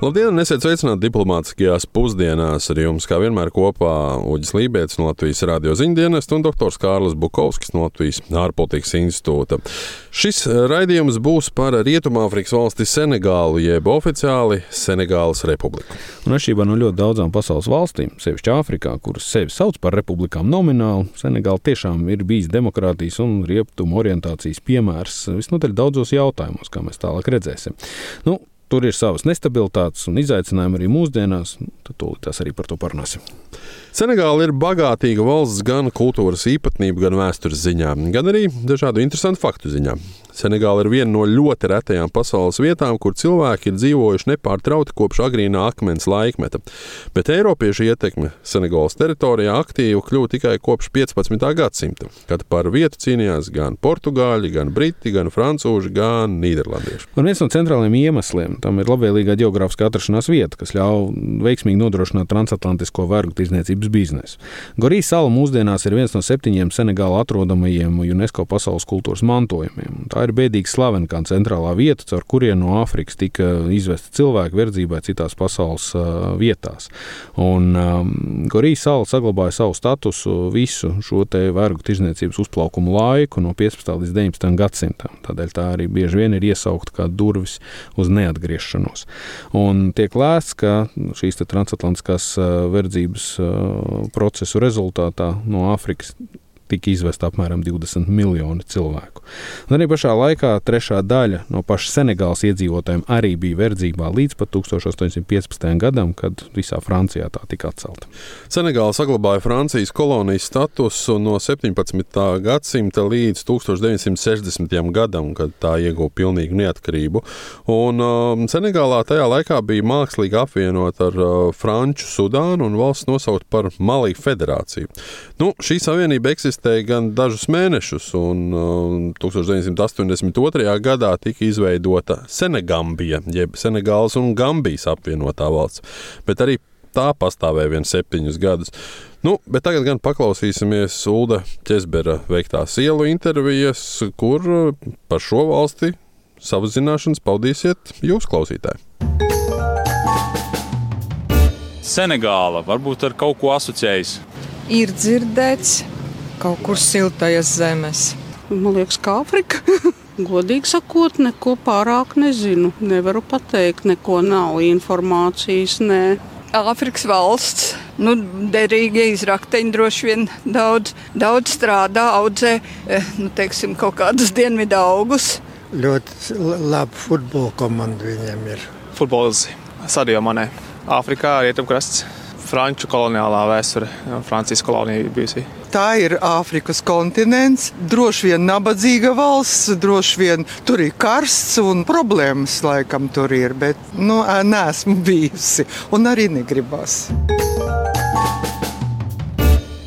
Labdien, esiet sveicināti diplomātiskajās pusdienās. Ar jums, kā vienmēr, kopā Uģis Lībijams no Latvijas radio ziņdienas un dr. Kārlis Bukovskis no Latvijas ārpolitikas institūta. Šis raidījums būs par Rietumāfrikas valsti Senegālu, jeb oficiāli Senegālas republiku. Un atšķirībā no ļoti daudzām pasaules valstīm, sevišķi Āfrikā, kuras sevi sauc par republikām nomināli, Senegāla tiešām ir bijis demokrātijas un rietumu orientācijas piemērs visnotaļ daudzos jautājumos, kā mēs tālāk redzēsim. Nu, Tur ir savas nestabilitātes un izaicinājumi arī mūsdienās. Tad tūlīt arī par to parunāsim. Senegāla ir bagātīga valsts gan kultūras īpatnību, gan vēstures ziņā, gan arī dažādu interesantu faktu ziņā. Senegāla ir viena no ļoti retajām pasaules vietām, kur cilvēki ir dzīvojuši nepārtraukti kopš agrīnā akmens laikmeta. Bet Eiropiešu ietekme Senegālas teritorijā aktīvi kļuva tikai kopš 15. gadsimta, kad par vietu cīnījās gan portugāļi, gan briti, gan francūži, gan nīderlandieši. Un viens no centrālajiem iemesliem tam ir labvēlīgā geogrāfiskā atrašanās vieta, kas ļauj veiksmīgi nodrošināt transatlantisko vergu tirdzniecības biznesu. Gorijas sala mūsdienās ir viens no septiņiem Senegāla atrodamajiem UNESCO pasaules kultūras mantojumiem. Tā ir bēdīgi slavena kā centrālā vieta, caur kurien no Āfrikas tika izvesti cilvēki verdzībai citās pasaules vietās. Un um, Gorijas sala saglabāja savu statusu visu šo vergu tirzniecības uzplaukumu laiku no 15. līdz 19. gadsimtam. Tādēļ tā arī bieži vien ir iesaukta kā durvis uz neatgriešanos. Un tiek lēsts, ka šīs transatlantiskās verdzības procesu rezultātā no Āfrikas tika izvesta apmēram 20 miljoni cilvēku. Un arī pašā laikā trešā daļa no paša Senegālas iedzīvotājiem arī bija verdzībā līdz pat 1815. gadam, kad visā Francijā tā tika atcelta. Senegāla saglabāja Francijas kolonijas statusu no 17. gadsimta līdz 1960. gadam, kad tā ieguva pilnīgu neatkarību. Un, um, Senegālā tajā laikā bija mākslīgi apvienot ar uh, Franču Sudānu un valsts nosaukt par Malī federāciju. Nu, šī savienība eksistē eksistēja gan dažus mēnešus, un uh, 1982. gadā tika izveidota Senegambija, jeb Senegālas un Gambijas apvienotā valsts. Bet arī tā pastāvēja vien septiņus gadus. Nu, bet tagad gan paklausīsimies Ulda Česbera veiktās ielu intervijas, kur par šo valsti savas zināšanas paudīsiet jūs klausītāji. Senegāla varbūt ar kaut ko asociējas. Ir dzirdēts, kaut kur siltajas zemes. Man liekas, kā Afrika. Godīgi sakot, neko pārāk nezinu. Nevaru pateikt, neko nav informācijas. Nē. Āfrikas valsts, nu, derīgie izrakteņi droši vien daudz, daudz strādā, audzē eh, nu, teiksim, kaut kādus dienvidu augus. Ļoti labi futbola komanda viņiem ir. Futbols Sadio Manē, Āfrikā, Rietumkrasts, Franču koloniālā vēsture, Francijas kolonija bijusi. Tā ir Āfrikas kontinents, droši vien nabadzīga valsts, droši vien tur ir karsts un problēmas laikam tur ir, bet nu, neesmu bijusi un arī negribas.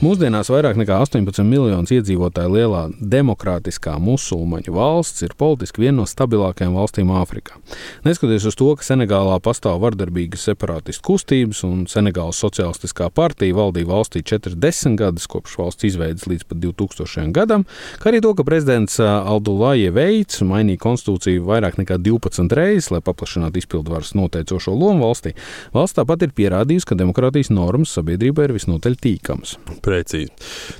Mūsdienās vairāk nekā 18 miljonus iedzīvotāju lielā demokrātiskā musulmaņu valsts ir politiski viena no stabilākajām valstīm Āfrikā. Neskatoties uz to, ka Senegālā pastāv vardarbīgas separātistu kustības un Senegālas sociālistiskā partija valdīja valstī 40 gadus kopš valsts izveidas līdz pat 2000. gadam, kā arī to, ka prezidents Aldulāja Veids mainīja konstitūciju vairāk nekā 12 reizes, lai paplašinātu izpildvaras noteicošo lomu valstī, valsts tāpat ir pierādījusi, ka demokrātijas normas sabiedrībai ir visnotaļ tīkamas precīzi.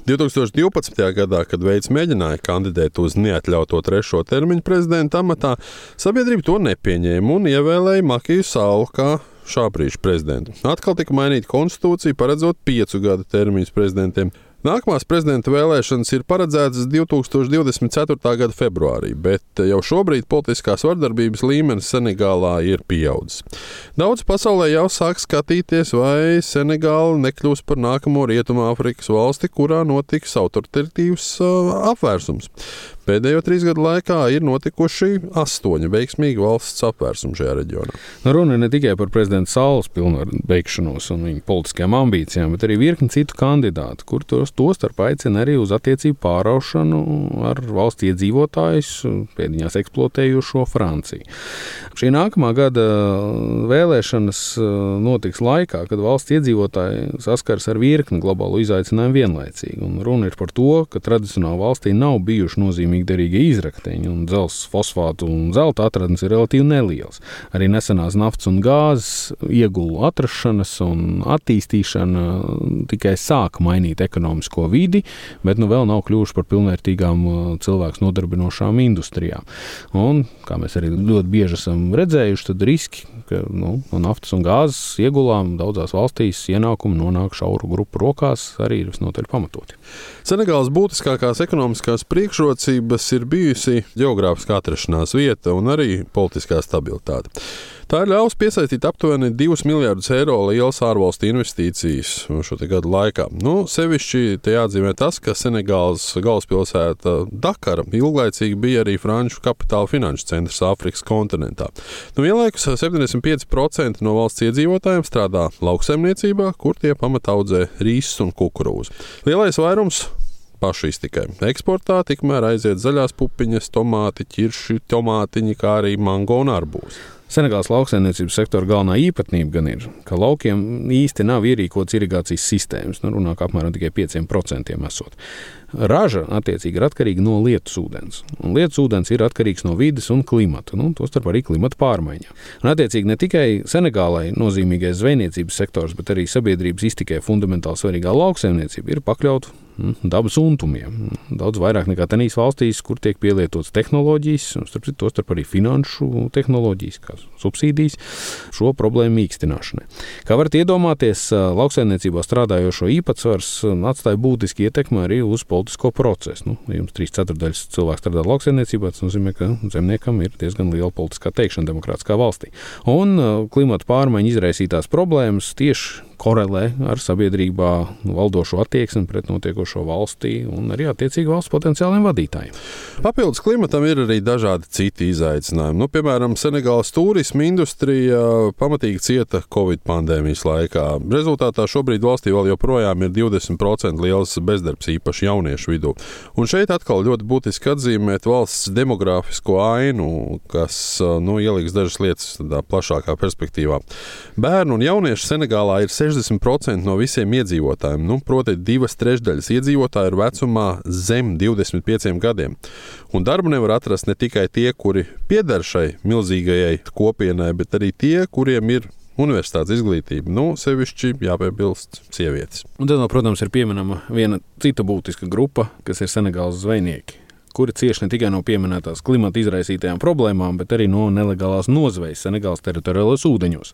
2012. gadā, kad Veids mēģināja kandidēt uz neatļautu trešo termiņu prezidenta amatā, sabiedrība to nepieņēma un ievēlēja Makiju Salu kā šā brīža prezidentu. Atkal tika mainīta konstitūcija, paredzot piecu gadu termiņus prezidentiem. Nākamās prezidenta vēlēšanas ir paredzētas 2024. gada februārī, bet jau šobrīd politiskās vardarbības līmenis Senegālā ir pieaudzis. Daudz pasaulē jau sāk skatīties, vai Senegāla nekļūs par nākamo Rietumāfrikas valsti, kurā notiks autoritīvs uh, apvērsums. Pēdējo trīs gadu laikā ir notikuši astoņi veiksmīgi valsts apvērsumi šajā reģionā. Nu, runa ne tikai par prezidenta Saules pilnvaru beigšanos un viņa politiskajām ambīcijām, bet arī virkni citu kandidātu, kur tos tostarp aicina arī uz attiecību pāraušanu ar valsts iedzīvotājus, pēdiņās eksploatējošo Franciju. Šī nākamā gada vēlēšanas uh, notiks laikā, kad valsts iedzīvotāji saskars ar virkni globālu izaicinājumu vienlaicīgi. Un runa ir par to, ka tradicionāli valstī nav bijuši nozīmīgi nozīmīgi derīgie izrakteņi, un dzelzs, fosfātu un zelta atradnes ir relatīvi nelielas. Arī nesenās naftas un gāzes iegulu atrašanas un attīstīšana tikai sāka mainīt ekonomisko vidi, bet nu vēl nav kļuvuši par pilnvērtīgām uh, cilvēku nodarbinošām industrijām. Un, kā mēs arī ļoti bieži esam redzējuši, tad riski, ka nu, no naftas un gāzes iegulām daudzās valstīs ienākumi nonāk šauru grupu rokās, arī ir visnotaļ pamatoti. Senegāls būtiskākās ekonomiskās priekšrocības ir bijusi geogrāfiskā atrašanās vieta un arī politiskā stabilitāte. Tā ir ļaus piesaistīt aptuveni 2 miljardus eiro lielas ārvalstu investīcijas šo gadu laikā. Nu, sevišķi te jāatzīmē tas, ka Senegāls galvaspilsēta Dakara ilglaicīgi bija arī franču kapitāla finanšu centrs Āfrikas kontinentā. Nu, vienlaikus 75% no valsts iedzīvotājiem strādā lauksaimniecībā, kur tie pamatā audzē rīsus un kukurūzu. Lielais vairums pašu iztikai. Eksportā tikmēr aiziet zaļās pupiņas, tomāti, ķirši, tomātiņi, kā arī mango un arbūzi. Senegāls lauksaimniecības sektora galvenā īpatnība gan ir, ka laukiem īsti nav ierīkotas irigācijas sistēmas. Nu, runā apmēram tikai 5% esot. Raža attiecīgi ir atkarīga no lietus ūdens. Un lietus ūdens ir atkarīgs no vidas un klimata, nu, tostarp arī klimata pārmaiņām. Un, attiecīgi, ne tikai Senegālai nozīmīgais zvejniecības sektors, bet arī sabiedrības iztikai fundamentāli svarīgā lauksaimniecība ir pakļauta mm, dabas untumiem. Daudz vairāk nekā tenīs valstīs, kur tiek pielietotas tehnoloģijas, un starp citu, tostarp arī finanšu tehnoloģijas, kā subsīdijas, šo problēmu mīkstināšanai. Kā varat iedomāties, lauksaimniecībā strādājošo īpatsvars atstāja būtiski ietekmi arī uz politiku politisko procesu. Nu, ja jums trīs ceturdaļas cilvēku strādā lauksaimniecībā, tas nozīmē, ka zemniekam ir diezgan liela politiskā teikšana demokrātiskā valstī. Un uh, klimata pārmaiņu izraisītās problēmas tieši korelē ar sabiedrībā valdošo attieksmi pret notiekošo valstī un arī attiecīgi valsts potenciāliem vadītājiem. Papildus klimatam ir arī dažādi citi izaicinājumi. Nu, piemēram, Senegālas turisma industrija pamatīgi cieta Covid pandēmijas laikā. Rezultātā šobrīd valstī vēl joprojām ir 20% liels bezdarbs, īpaši jauniešu vidū. Un šeit atkal ļoti būtiski atzīmēt valsts demogrāfisko ainu, kas nu, ieliks dažas lietas plašākā perspektīvā. Bērnu un jauniešu Senegālā ir 60% no visiem iedzīvotājiem, nu, proti, divas trešdaļas iedzīvotāju ir vecumā zem 25 gadiem. Un darbu nevar atrast ne tikai tie, kuri pieder šai milzīgajai kopienai, bet arī tie, kuriem ir universitātes izglītība. Nu, sevišķi jāpiebilst sievietes. Un tad, protams, ir pieminama viena cita būtiska grupa, kas ir Senegālas zvejnieki kuri cieši ne tikai no pieminētās klimata izraisītajām problēmām, bet arī no nelegālās nozvejas Senegālas teritoriālajos ūdeņos.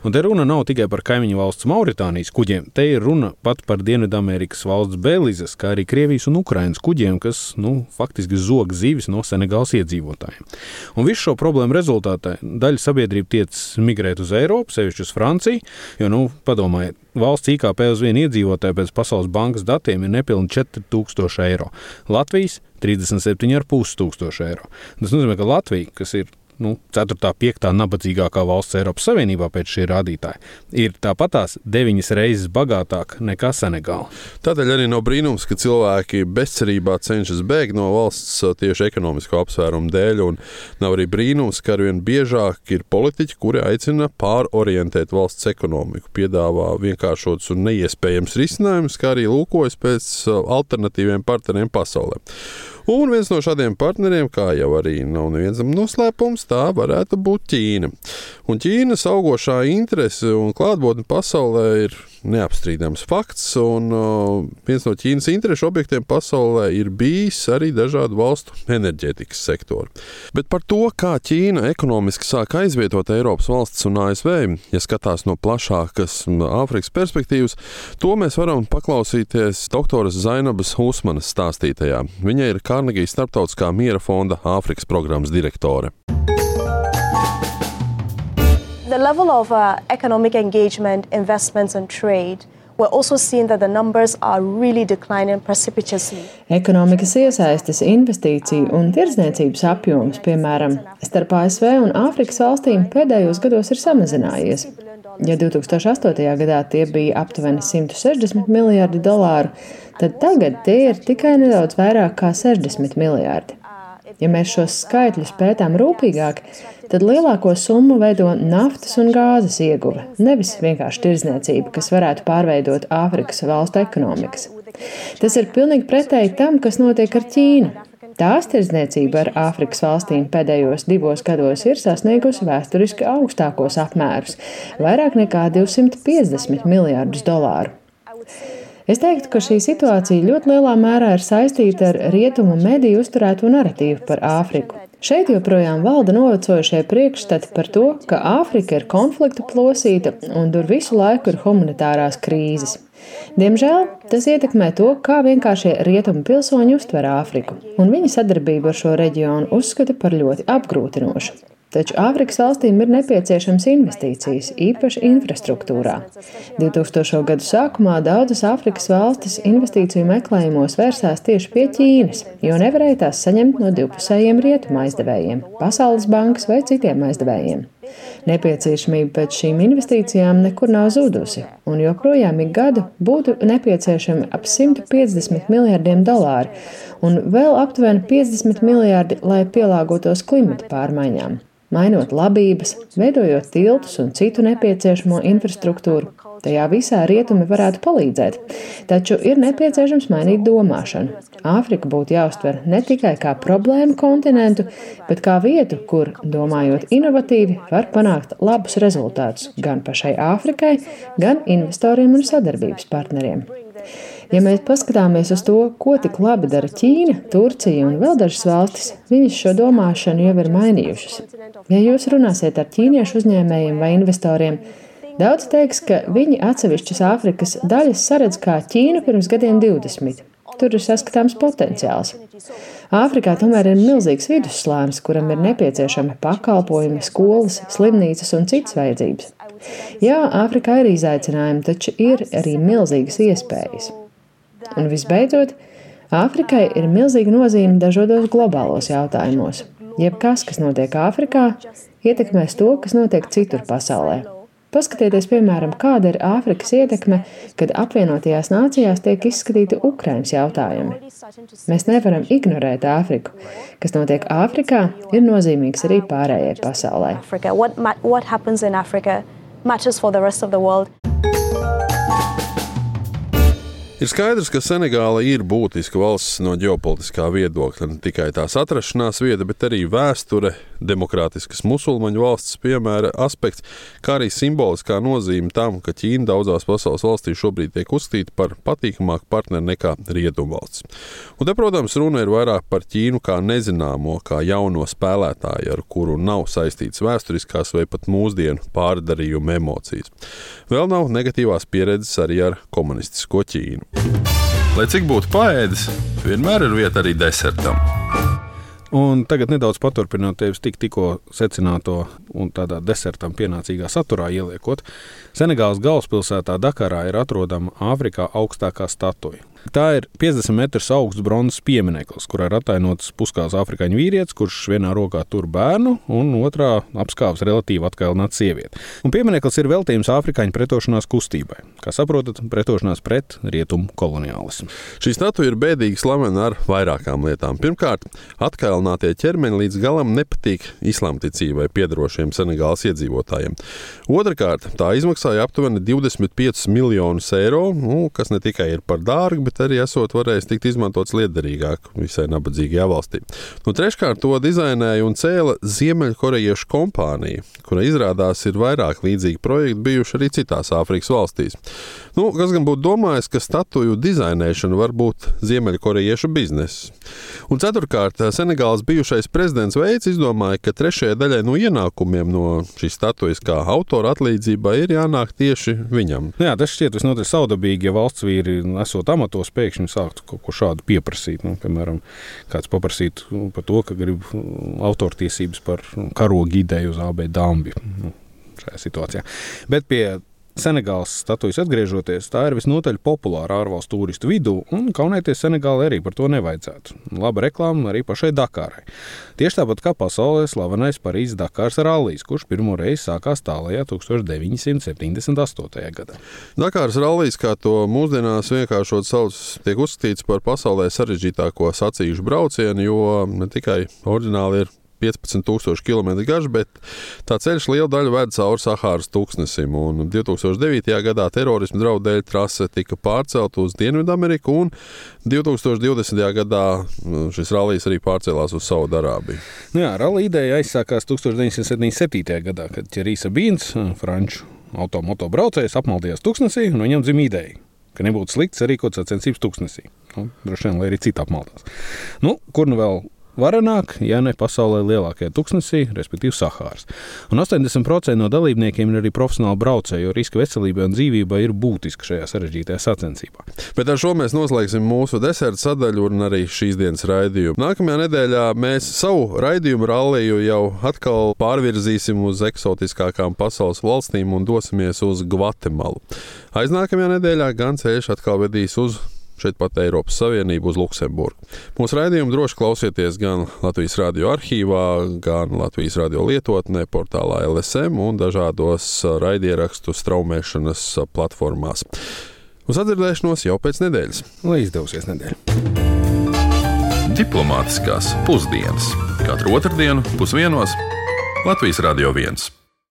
Un te runa nav tikai par kaimiņu valsts Mauritānijas kuģiem, te ir runa pat par Dienvidamerikas valsts Belizes, kā arī Krievijas un Ukrainas kuģiem, kas nu, faktiski zog zivis no Senegāls iedzīvotājiem. Un visu šo problēmu rezultātā daļa sabiedrība tiec migrēt uz Eiropu, sevišķi uz Franciju, jo, nu, padomājiet, valsts IKP uz vienu iedzīvotāju pēc Pasaules bankas datiem ir nepilni 4000 eiro. Latvijas 37,5 tūkstoši eiro. Tas nozīmē, ka Latvija, kas ir nu, 4. un 5. nabadzīgākā valsts Eiropas Savienībā pēc šī rādītāja, ir tāpatās deviņas reizes bagātāka nekā Senegāla. Tādēļ arī nav brīnums, ka cilvēki bezcerībā cenšas bēgt no valsts tieši ekonomisko apsvērumu dēļ, un nav arī brīnums, ka arvien biežāk ir politiķi, kuri aicina pārorientēt valsts ekonomiku, piedāvā vienkāršotus un neiespējams risinājumus, kā arī lūkojas pēc alternatīviem partneriem pasaulē. Un viens no šādiem partneriem, kā jau arī nav nevienam noslēpums, tā varētu būt Ķīna. Un Ķīnas augošā interese un klātbūtne pasaulē ir neapstrīdams fakts. Un, uh, viens no Ķīnas interešu objektiem pasaulē ir bijis arī dažādu valstu enerģētikas sektori. Bet par to, kā Ķīna ekonomiski sāk aizvietot Eiropas valstis un ASV, ja skatās no plašākas Āfrikas perspektīvas, to mēs varam paklausīties doktoras Zainabas Husmanas stāstītajā. Viņa ir Carnegie Starptautiskā miera fonda Āfrikas programmas direktore. The level of uh, economic engagement, investments, and trade Really Ekonomikas iesaistes, investīciju un tirdzniecības apjoms, piemēram, starp ASV un Āfrikas valstīm pēdējos gados ir samazinājies. Ja 2008. gadā tie bija aptuveni 160 miljardi dolāru, tad tagad tie ir tikai nedaudz vairāk kā 60 miljardi. Ja mēs šos skaitļus pētām rūpīgāk, tad lielāko summu veido naftas un gāzes ieguve, nevis vienkārši tirzniecība, kas varētu pārveidot Āfrikas valstu ekonomikas. Tas ir pilnīgi pretēji tam, kas notiek ar Ķīnu. Tās tirdzniecība ar Āfrikas valstīm pēdējos divos gados ir sasniegusi vēsturiski augstākos apmērus - vairāk nekā 250 miljārdus dolāru. Es teiktu, ka šī situācija ļoti lielā mērā ir saistīta ar rietumu mediju uzturēto narratīvu par Āfriku. Šeit joprojām valda novecojušie priekšstati par to, ka Āfrika ir konflikta plosīta un tur visu laiku ir humanitārās krīzes. Diemžēl tas ietekmē to, kā vienkāršie rietumu pilsoņi uztver Āfriku, un viņa sadarbību ar šo reģionu uzskata par ļoti apgrūtinošu. Taču Āfrikas valstīm ir nepieciešams investīcijas, īpaši infrastruktūrā. 2000. gadu sākumā daudzas Āfrikas valstis investīciju meklējumos vērsās tieši pie Ķīnas, jo nevarēja tās saņemt no divpusējiem rietumu aizdevējiem, Pasaules bankas vai citiem aizdevējiem. Nepieciešamība pēc šīm investīcijām nekur nav zudusi, un joprojām ik gadu būtu nepieciešami ap 150 miljardiem dolāru, un vēl aptuveni 50 miljardi, lai pielāgotos klimata pārmaiņām mainot labības, veidojot tiltus un citu nepieciešamo infrastruktūru. Tajā visā rietumi varētu palīdzēt, taču ir nepieciešams mainīt domāšanu. Āfrika būtu jāuztver ne tikai kā problēmu kontinentu, bet kā vietu, kur, domājot inovatīvi, var panākt labus rezultātus gan pašai Āfrikai, gan investoriem un sadarbības partneriem. Ja mēs paskatāmies uz to, ko tik labi dara Ķīna, Turcija un vēl dažas valstis, viņas šo domāšanu jau ir mainījušas. Ja jūs runāsiet ar ķīniešu uzņēmējiem vai investoriem, daudz teiks, ka viņi atsevišķas Āfrikas daļas saredz kā Ķīnu pirms gadiem 20. Tur ir saskatāms potenciāls. Āfrikā tomēr ir milzīgs vidusslānis, kuram ir nepieciešami pakalpojumi, skolas, slimnīcas un citas vajadzības. Jā, Āfrikā ir izaicinājumi, taču ir arī milzīgas iespējas. Un visbeidzot, Āfrikai ir milzīga nozīme dažādos globālos jautājumos. Jebkas, kas notiek Āfrikā, ietekmēs to, kas notiek citur pasaulē. Paskatieties, piemēram, kāda ir Āfrikas ietekme, kad apvienotajās nācijās tiek izskatīti Ukraiņas jautājumi. Mēs nevaram ignorēt Āfriku. Kas notiek Āfrikā, ir nozīmīgs arī pārējai pasaulē. What, what Ir skaidrs, ka Senegāla ir būtiska valsts no ģeopolitiskā viedokļa. Ne tikai tās atrašanās vieta, bet arī vēsture, demokrātiskas musulmaņu valsts piemēra aspekts, kā arī simboliskā nozīme tam, ka Ķīna daudzās pasaules valstīs šobrīd tiek uzskatīta par patīkamāku partneri nekā Rietumvalsts. Un te, protams, runa ir vairāk par Ķīnu kā nezināmo, kā jauno spēlētāju, ar kuru nav saistīts vēsturiskās vai pat mūsdienu pārdarījuma emocijas. Vēl nav negatīvās pieredzes arī ar komunistisko Ķīnu. Lai cik būtu paēdis, vienmēr ir vieta arī desertam. Un tagad nedaudz paturpinot tevis tik, tikko secināto un tādā desertam pienācīgā saturā ieliekot, Senegālas galvaspilsētā Dakarā ir atrodama Āfrikā augstākā statuja. Tā ir 50 metrus augsts bronzas piemineklis, kurā ir attēlots puskāls afrikāņu vīrietis, kurš vienā rokā tur bērnu, un otrā apskāvis relatīvi atkailināta sieviete. Un piemineklis ir veltījums afrikāņu pretošanās kustībai. Kā saprotat, pretošanās pret rietumu koloniālismu. Šī statuja ir bēdīgi slavena ar vairākām lietām. Pirmkārt, atkailinātie ķermeņi līdz galam nepatīk islāmticībai piedarošiem Senegālas iedzīvotājiem. Otrakārt, tā izmaksāja aptuveni 25 miljonus eiro, nu, kas ne tikai ir par dārgu, bet arī esot varējis tikt izmantots liederīgāk visai nabadzīgajā valstī. Nu, treškārt, to dizainēja un cēla Ziemeļkorejiešu kompānija, kura izrādās ir vairāk līdzīgi projekti bijuši arī citās Āfrikas valstīs. Nu, kas gan būtu domājis, ka statuju dizainēšana var būt Ziemeļkorejiešu bizness. Un ceturkārt, Senegāls bijušais prezidents Veids izdomāja, ka trešajai daļai no ienākumiem no šīs statujas kā autora atlīdzībai ir jānāk tieši viņam. Jā, tas šķiet visnotaļ saudabīgi, ja valsts vīri esot amatos tos pēkšņi sāktu kaut ko šādu pieprasīt. Nu, piemēram, kāds paprasītu nu, par to, ka grib autortiesības par karogu ideju uz AB dambi nu, šajā situācijā. Bet pie Senegāls statujas atgriežoties, tā ir visnotaļ populāra ārvalstu turistu vidū, un kaunēties Senegālai arī par to nevajadzētu. Laba reklāma arī pašai Dakārai. Tieši tāpat kā pasaulē slavenais Parīzes Dakārs rallijs, kurš pirmo reizi sākās tālajā 1978. gadā. Dakārs rallijs, kā to mūsdienās vienkāršot sauc, tiek uzskatīts par pasaulē sarežģītāko sacīkšu braucienu, jo ne tikai oriģināli ir 15,000 km garš, bet tā ceļš lielu daļu ved cauri Sahāras tūkstnesim. Un 2009. gadā terorisma draudu dēļ trase tika pārcelta uz Dienvidameriku, un 2020. gadā nu, šis rallijs arī pārcēlās uz Saudārābiju. Nu jā, rallija ideja aizsākās 1977. gadā, kad Čerīsa Bīns, franču automoto braucējs, apmaldījās tūkstnesī, un viņam dzimta ideja ka nebūtu kaut kāds sacensības tūkstnesī. Nu, droši vien, lai arī citi apmaldās. Nu, kur nu vēl varenāk, ja ne pasaulē lielākajā tuksnesī, respektīvi Sahāras. Un 80% no dalībniekiem ir arī profesionāli braucēji, jo riska veselībai un dzīvībai ir būtiski šajā sarežģītajā sacensībā. Bet ar šo mēs noslēgsim mūsu deserta sadaļu un arī šīs dienas raidījumu. Nākamajā nedēļā mēs savu raidījumu ralliju jau atkal pārvirzīsim uz eksotiskākām pasaules valstīm un dosimies uz Gvatemalu. Aiznākamajā nedēļā gan ceļš atkal vedīs uz šeit pat Eiropas Savienību uz Luksemburgu. Mūsu raidījumu droši klausieties gan Latvijas radio arhīvā, gan Latvijas radio lietotnē, portālā LSM un dažādos raidierakstu straumēšanas platformās. Uz atdzirdēšanos jau pēc nedēļas. Lai izdevsies nedēļa! Diplomātiskās pusdienas katru otrdienu pusdienos Latvijas Radio 1.